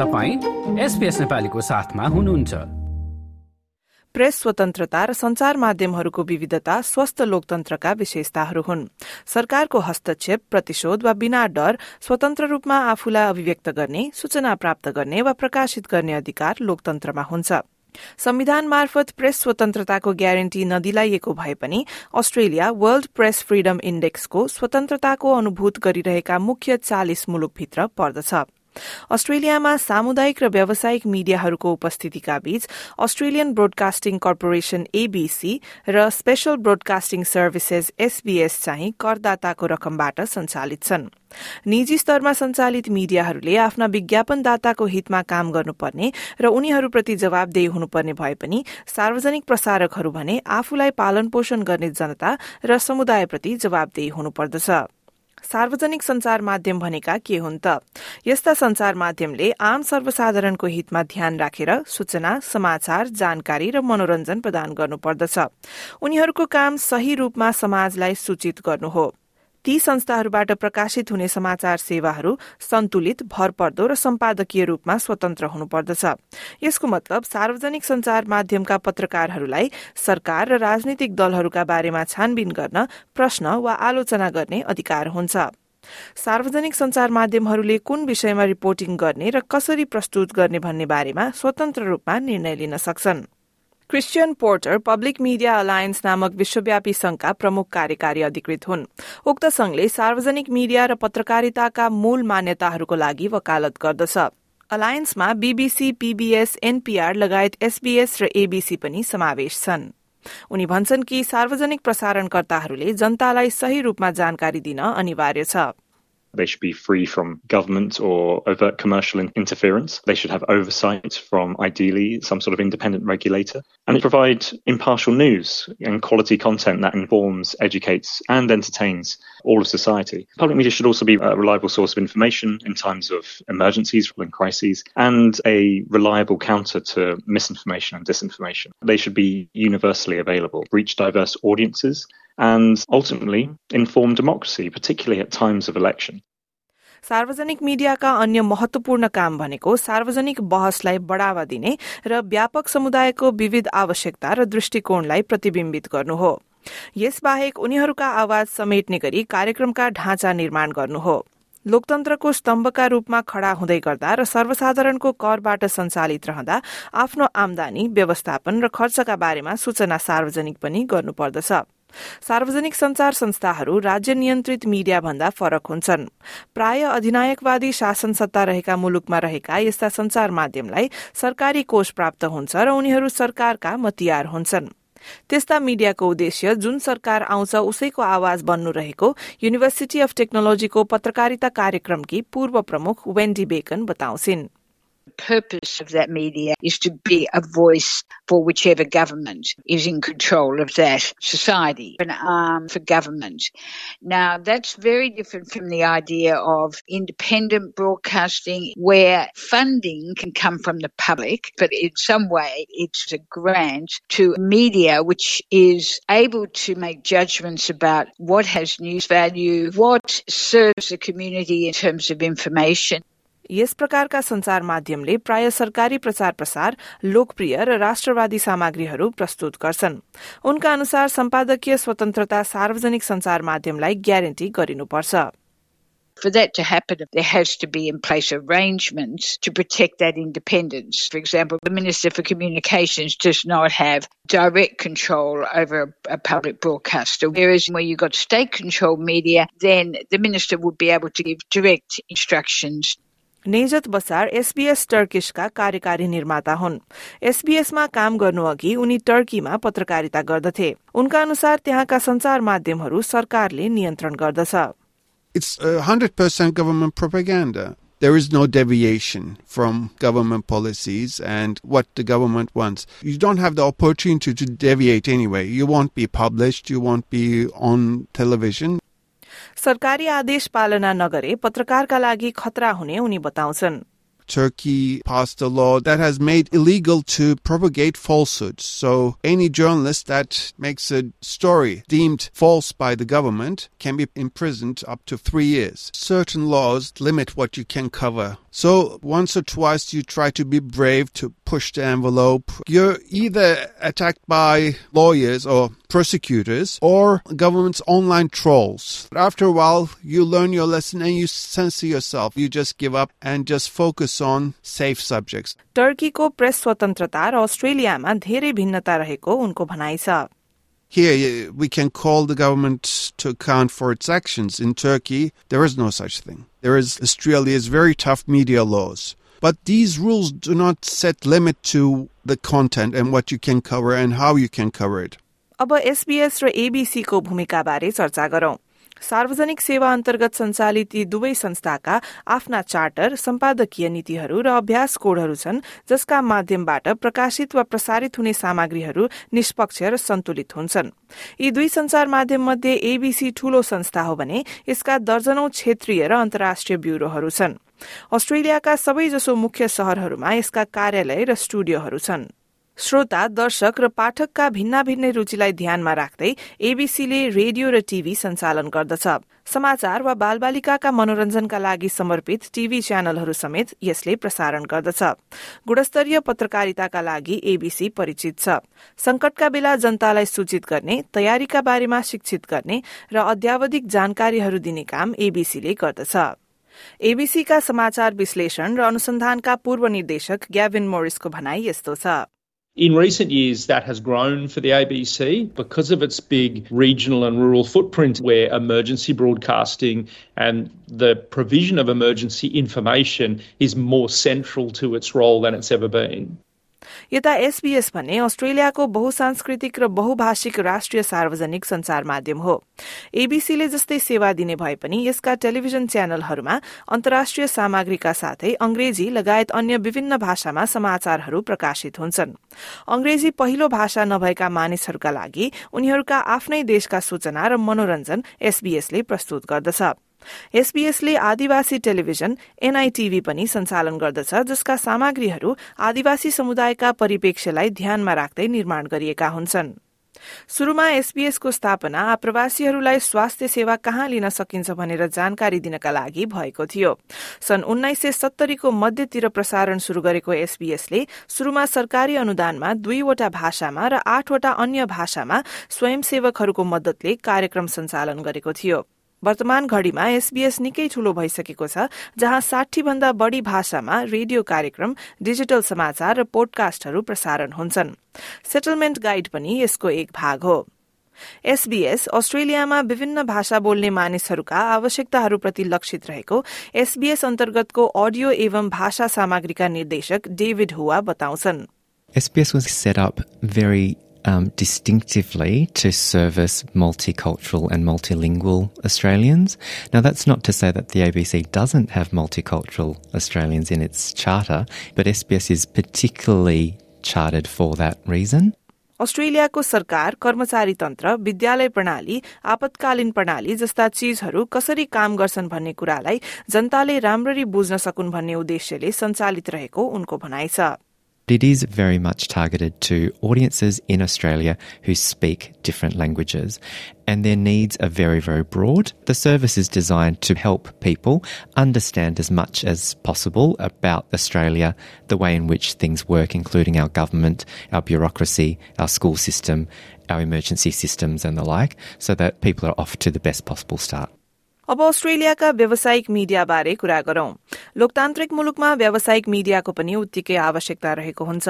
तपाईँ एसपिएस नेपालीको साथमा हुनुहुन्छ। प्रेस स्वतन्त्रता र संचार माध्यमहरूको विविधता स्वस्थ लोकतन्त्रका विशेषताहरू हुन्। सरकारको हस्तक्षेप प्रतिशोध वा बिना डर स्वतन्त्र रूपमा आफूलाई अभिव्यक्त गर्ने सूचना प्राप्त गर्ने वा प्रकाशित गर्ने अधिकार लोकतन्त्रमा हुन्छ। संविधान मार्फत प्रेस स्वतन्त्रताको ग्यारेन्टी नदिलाइएको भए पनि अस्ट्रेलिया वर्ल्ड प्रेस फ्रीडम इण्डेक्सको स्वतन्त्रताको अनुभूत गरिरहेका मुख्य चालिस मुलुकभित्र पर्दछ। अस्ट्रेलियामा सामुदायिक र व्यावसायिक मीडियाहरूको उपस्थितिका बीच अस्ट्रेलियन ब्रोडकास्टिङ कर्पोरेशन एबीसी र स्पेशल ब्रोडकास्टिङ सर्भिसेस एसबीएस चाहिँ करदाताको रकमबाट सञ्चालित छन्। निजी स्तरमा सञ्चालित मीडियाहरूले आफ्ना विज्ञापनदाताको हितमा काम गर्नुपर्ने र उनीहरूप्रति जवाबदेही हुनुपर्ने भए पनि सार्वजनिक प्रसारकहरू भने आफूलाई पालन पोषण गर्ने जनता र समुदायप्रति जवाबदेही हुनुपर्दछ। सार्वजनिक संचार माध्यम भनेका के हुन् त? यस्ता संचार माध्यमले आम सर्वसाधारणको हितमा ध्यान राखेर सूचना समाचार जानकारी र मनोरञ्जन प्रदान गर्नुपर्दछ। उनीहरूको काम सही रूपमा समाजलाई सूचित गर्नु हो। ती संस्थाहरूबाट प्रकाशित हुने समाचार सेवाहरू सन्तुलित भरपर्दो र सम्पादकीय रूपमा स्वतन्त्र हुनुपर्दछ। यसको मतलब सार्वजनिक संचार माध्यमका पत्रकारहरूलाई सरकार र राजनीतिक दलहरूका बारेमा छानबिन गर्न प्रश्न वा आलोचना गर्ने अधिकार हुन्छ। सार्वजनिक संचार माध्यमहरूले कुन विषयमा रिपोर्टिङ गर्ने र कसरी प्रस्तुत गर्ने भन्ने बारेमा स्वतन्त्र रूपमा निर्णय लिन सक्छन्। Christian Porter public media alliance नामक विश्वव्यापी संघका प्रमुख कार्यकारी अधिकृत हुन्। उक्त संघले सार्वजनिक मिडिया र पत्रकारिताका मूल मान्यताहरूको लागि वकालत गर्दछ। अलायन्समा बीबीसी पीबीएस एनपीआर लगायत एसबीएस र एबीसी पनि समावेश छन्। उनी भन्छन् कि सार्वजनिक प्रसारणकर्ताहरूले जनतालाई सही रूपमा जानकारी दिन अनिवार्य छ। They should be free from government or overt commercial interference. They should have oversight from ideally some sort of independent regulator and it provide impartial news and quality content that informs, educates, and entertains all of society. Public media should also be a reliable source of information in times of emergencies and crises and a reliable counter to misinformation and disinformation. They should be universally available, reach diverse audiences, and ultimately inform democracy, particularly at times of election. सार्वजनिक मिडियाका अन्य महत्वपूर्ण काम भनेको सार्वजनिक बहसलाई बढ़ावा दिने र व्यापक समुदायको विविध आवश्यकता र दृष्टिकोणलाई प्रतिबिम्बित गर्नु हो। यसबाहेक उनीहरूका आवाज समेट्ने गरी कार्यक्रमका ढाँचा निर्माण गर्नु हो। लोकतन्त्रको स्तम्भका रूपमा खड़ा हुँदै गर्दा र सर्वसाधारणको करबाट सञ्चालित रहँदा आफ्नो आमदानी व्यवस्थापन र खर्चका बारेमा सूचना सार्वजनिक पनि गर्नुपर्दछ। सार्वजनिक संचार संस्थाहरू राज्य नियन्त्रित मीडिया भन्दा फरक हुन्छन्। प्राय अधिनायकवादी शासन सत्ता रहेका मुलुकमा रहेका यस्ता संचार माध्यमलाई सरकारी कोष प्राप्त हुन्छ र उनीहरू सरकारका मतियार हुन्छन्। त्यस्ता मिडियाको उद्देश्य जुन सरकार आउँछ उसैको आवाज बन्नु रहेको युनिभर्सिटी अफ टेक्नोलोजीको पत्रकारिता कार्यक्रमकी पूर्व प्रमुख वेन्डी बेकन बताउँछिन्। Purpose of that media is to be a voice for whichever government is in control of that society, an arm for government. Now, that's very different from the idea of independent broadcasting where funding can come from the public, but in some way it's a grant to media which is able to make judgments about what has news value, what serves the community in terms of information. यस प्रकारका संचार माध्यमले प्राय सरकारी प्रचार प्रसार लोकप्रिय र राष्ट्रवादी सामग्रीहरू प्रस्तुत गर्छन् उनका अनुसार सम्पादकीय स्वतन्त्रता सार्वजनिक संचार माध्यमलाई ग्यारेन्टी गरिनुपर्छ For that to happen, there has to be in place arrangements to protect that independence. For example, the Minister for Communications does not have direct control over a, a public broadcaster, whereas where you've got state controlled media, then the Minister would be able to give direct instructions Nejat Basar SBS टर्किशका कार्यकारी निर्माता हुन् एसबीएसमा काम गर्नु अघि उनी टर्कीमा पत्रकारिता गर्दथे उनका अनुसार त्यहाँका संचार माध्यमहरू सरकारले नियन्त्रण गर्दछ It's a 100% government propaganda. There is no deviation from government policies and what the government wants. You don't have the opportunity to deviate anyway. You won't be published, you won't be on television. सरकारी आदेश पालना नगरे पत्रकारका लागि खतरा हुने उनी बताउँछन् Turkey passed a law that has made illegal to propagate falsehoods. So any journalist that makes a story deemed false by the government can be imprisoned up to three years. Certain laws limit what you can cover. So once or twice you try to be brave to push the envelope. You're either attacked by lawyers or prosecutors or government's online trolls. But after a while, you learn your lesson and you censor yourself. You just give up and just focus on safe subjects. टर्कीको press स्वतन्त्रता र अस्ट्रेलियामा धेरै भिन्नता रहेको उनको भनाइ छ Here, we can call the government to account for its actions. In Turkey, there is no such thing. There is Australia's very tough media laws. But these rules do not set limit to the content and what you can cover and how you can cover it. अब SBS र एबीसीको भूमिकाबारे चर्चा गरौं। सार्वजनिक सेवा अन्तर्गत सञ्चालित यी दुवै संस्थाका आफ्ना चार्टर सम्पादकीय नीतिहरू र अभ्यास कोडहरू छन् जसका माध्यमबाट प्रकाशित वा प्रसारित हुने सामग्रीहरू निष्पक्ष र सन्तुलित हुन्छन्। यी दुई संचार माध्यम मध्ये एबीसी ठूलो संस्था हो भने यसका दर्जनौ क्षेत्रीय र अन्तर्राष्ट्रिय ब्यूरोहरू छन्। अस्ट्रेलियाका सबैजसो मुख्य शहरहरूमा यसका कार्यालय र स्टुडियोहरू छन्। श्रोता दर्शक र पाठकका भिन्ना भिन्नै रुचिलाई ध्यानमा राख्दै एबीसीले रेडियो र टीभी सञ्चालन गर्दछ। समाचार वा बालबालिकाका मनोरञ्जनका लागि समर्पित टीभी च्यानलहरू समेत यसले प्रसारण गर्दछ। गुणस्तरीय पत्रकारिताका लागि एबीसी परिचित छ। संकटका बेला जनतालाई सूचित गर्ने तयारीका बारेमा शिक्षित गर्ने र अध्यावधिक जानकारीहरू दिने काम एबीसीले गर्दछ। एबीसीका समाचार विश्लेषण र अनुसन्धानका पूर्व निर्देशक ग्याविन मोरिसको भनाई यस्तो छ। In recent years, that has grown for the ABC because of its big regional and rural footprint, where emergency broadcasting and the provision of emergency information is more central to its role than it's ever been. यता SBS भने अस्ट्रेलियाको बहुसांस्कृतिक र बहुभाषिक राष्ट्रिय सार्वजनिक संचार माध्यम हो। एबीसीले जस्तै सेवा दिने भए पनि यसका टेलिभिजन च्यानलहरूमा अन्तर्राष्ट्रिय सामग्रीका साथै अंग्रेजी लगायत अन्य विभिन्न भाषामा समाचारहरू प्रकाशित हुन्छन्। अंग्रेजी पहिलो भाषा नभएका मानिसहरूका लागि उनीहरूका आफ्नै देशका सूचना र मनोरञ्जन एसबीएसले प्रस्तुत गर्दछ। एसबीएसले आदिवासी टेलिभिजन एनआईटीभी पनि सञ्चालन गर्दछ जसका सामग्रीहरू आदिवासी समुदायका परिप्रेक्ष्यलाई ध्यानमा राख्दै निर्माण गरिएका हुन्छन्। शुरूमा एसबीएसको स्थापना आप्रवासीहरूलाई स्वास्थ्य सेवा कहाँ लिन सकिन्छ भनेर जानकारी दिनका लागि भएको थियो। सन् उन्नाइस सय सत्तरीको मध्यतिर प्रसारण शुरू गरेको एसबीएसले शुरूमा सरकारी अनुदानमा दुईवटा भाषामा र आठवटा अन्य भाषामा स्वयंसेवकहरूको मद्दतले कार्यक्रम सञ्चालन गरेको थियो। वर्तमान घड़ीमा एसबीएस निकै ठूलो भइसकेको छ जहाँ साठी भन्दा बढ़ी भाषामा रेडियो कार्यक्रम डिजिटल समाचार र पोडकास्टहरू प्रसारण हुन्छन्। सेटलमेन्ट गाइड पनि यसको एक भाग हो। एसबीएस अस्ट्रेलियामा विभिन्न भाषा बोल्ने मानिसहरूका आवश्यकताहरूप्रति लक्षित रहेको एसबीएस अन्तर्गतको अडियो एवं भाषा सामग्रीका निर्देशक डेभिड हुवा बताउँछन्। SBS was set up very um, distinctively to service multicultural and multilingual Australians. Now, that's not to say that the ABC doesn't have multicultural Australians in its charter, but SBS is particularly chartered for that reason. अस्ट्रेलियाको सरकार कर्मचारी तन्त्र विद्यालय प्रणाली आपतकालीन प्रणाली जस्ता चीजहरू कसरी काम गर्छन् भन्ने कुरालाई जनताले राम्ररी बुझ्न सकुन् भन्ने उद्देश्यले सञ्चालित रहेको उनको भनाइ छ it is very much targeted to audiences in Australia who speak different languages, and their needs are very, very broad. The service is designed to help people understand as much as possible about Australia, the way in which things work, including our government, our bureaucracy, our school system, our emergency systems, and the like, so that people are off to the best possible start. अब अस्ट्रेलियाका व्यावसायिक मीडियाबारे कुरा गरौं। लोकतान्त्रिक मुलुकमा व्यावसायिक मीडियाको पनि उत्तिकै आवश्यकता रहेको हुन्छ।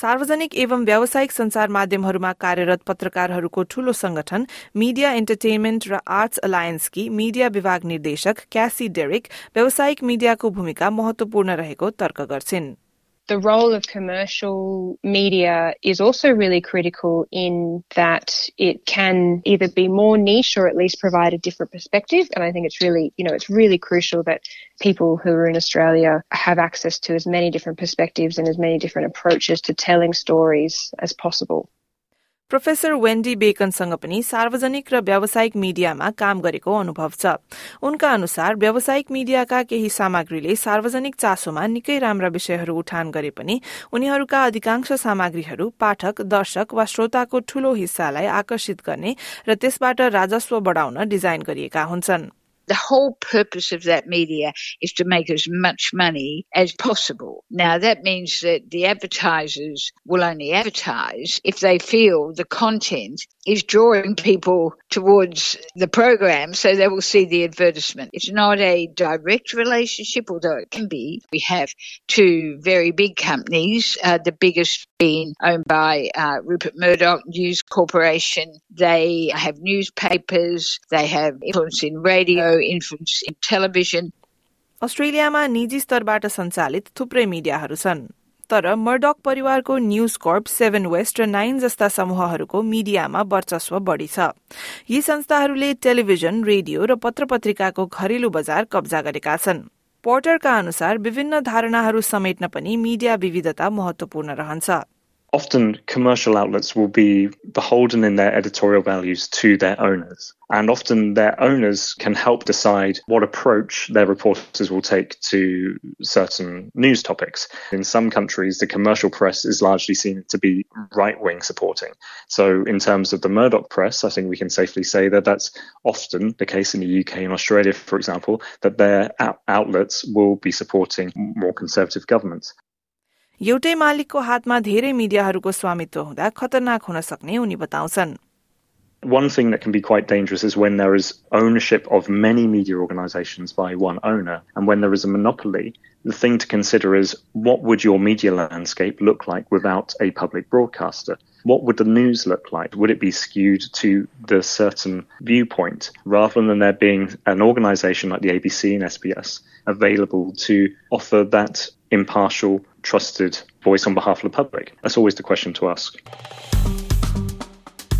सार्वजनिक एवं व्यावसायिक संचार माध्यमहरूमा कार्यरत पत्रकारहरूको ठूलो संगठन मीडिया एन्टरटेनमेन्ट र आर्ट्स अलायन्सकी मीडिया विभाग निर्देशक क्यासी डेरिक व्यावसायिक मीडियाको भूमिका महत्वपूर्ण रहेको तर्क गर्छिन्। The role of commercial media is also really critical in that it can either be more niche or at least provide a different perspective. And I think it's really, you know, it's really crucial that people who are in Australia have access to as many different perspectives and as many different approaches to telling stories as possible. Professor Wendy बेकनसँग पनि सार्वजनिक र व्यावसायिक मिडियामा काम गरेको अनुभव छ। उनका अनुसार व्यावसायिक मिडियाका केही सामग्रीले सार्वजनिक चासोमा निकै राम्रा विषयहरू उठान गरे पनि उनीहरूका अधिकांश सामग्रीहरू पाठक दर्शक वा श्रोताको ठूलो हिस्सालाई आकर्षित गर्ने र त्यसबाट राजस्व बढ़ाउन डिजाइन गरिएका हुन्छन्। The whole purpose of that media is to make as much money as possible. Now, that means that the advertisers will only advertise if they feel the content is drawing people towards the program so they will see the advertisement. It's not a direct relationship, although it can be. We have two very big companies, uh, the biggest being owned by uh, Rupert Murdoch News Corporation. They have newspapers, they have influence in radio, influence in television. अस्ट्रेलियामा निजी स्तरबाट सञ्चालित थुप्रै मिडियाहरू छन् तर Murdoch परिवारको news कर्प seven West र nine जस्ता समूहहरूको मिडियामा वर्चस्व बढ़ी छ। यी संस्थाहरूले टेलिभिजन रेडियो र पत्र पत्रिकाको घरेलु बजार कब्जा गरेका छन्। पोर्टरका अनुसार विभिन्न धारणाहरू समेट्न पनि मिडिया विविधता महत्वपूर्ण रहन्छ। Often commercial outlets will be beholden in their editorial values to their owners. And often their owners can help decide what approach their reporters will take to certain news topics. In some countries, the commercial press is largely seen to be right wing supporting. So, in terms of the Murdoch press, I think we can safely say that that's often the case in the UK and Australia, for example, that their outlets will be supporting more conservative governments. एउटै मालिकको हातमा धेरै मिडियाहरूको स्वामित्व हुँदा खतरनाक हुन सक्ने उनी बताउँछन्। One thing that can be quite dangerous is when there is ownership of many media organizations by one owner. And when there is a monopoly, the thing to consider is what would your media landscape look like without a public broadcaster? What would the news look like? Would it be skewed to the certain viewpoint rather than there being an organization like the ABC and SBS available to offer that impartial, trusted voice on behalf of the public? That's always the question to ask.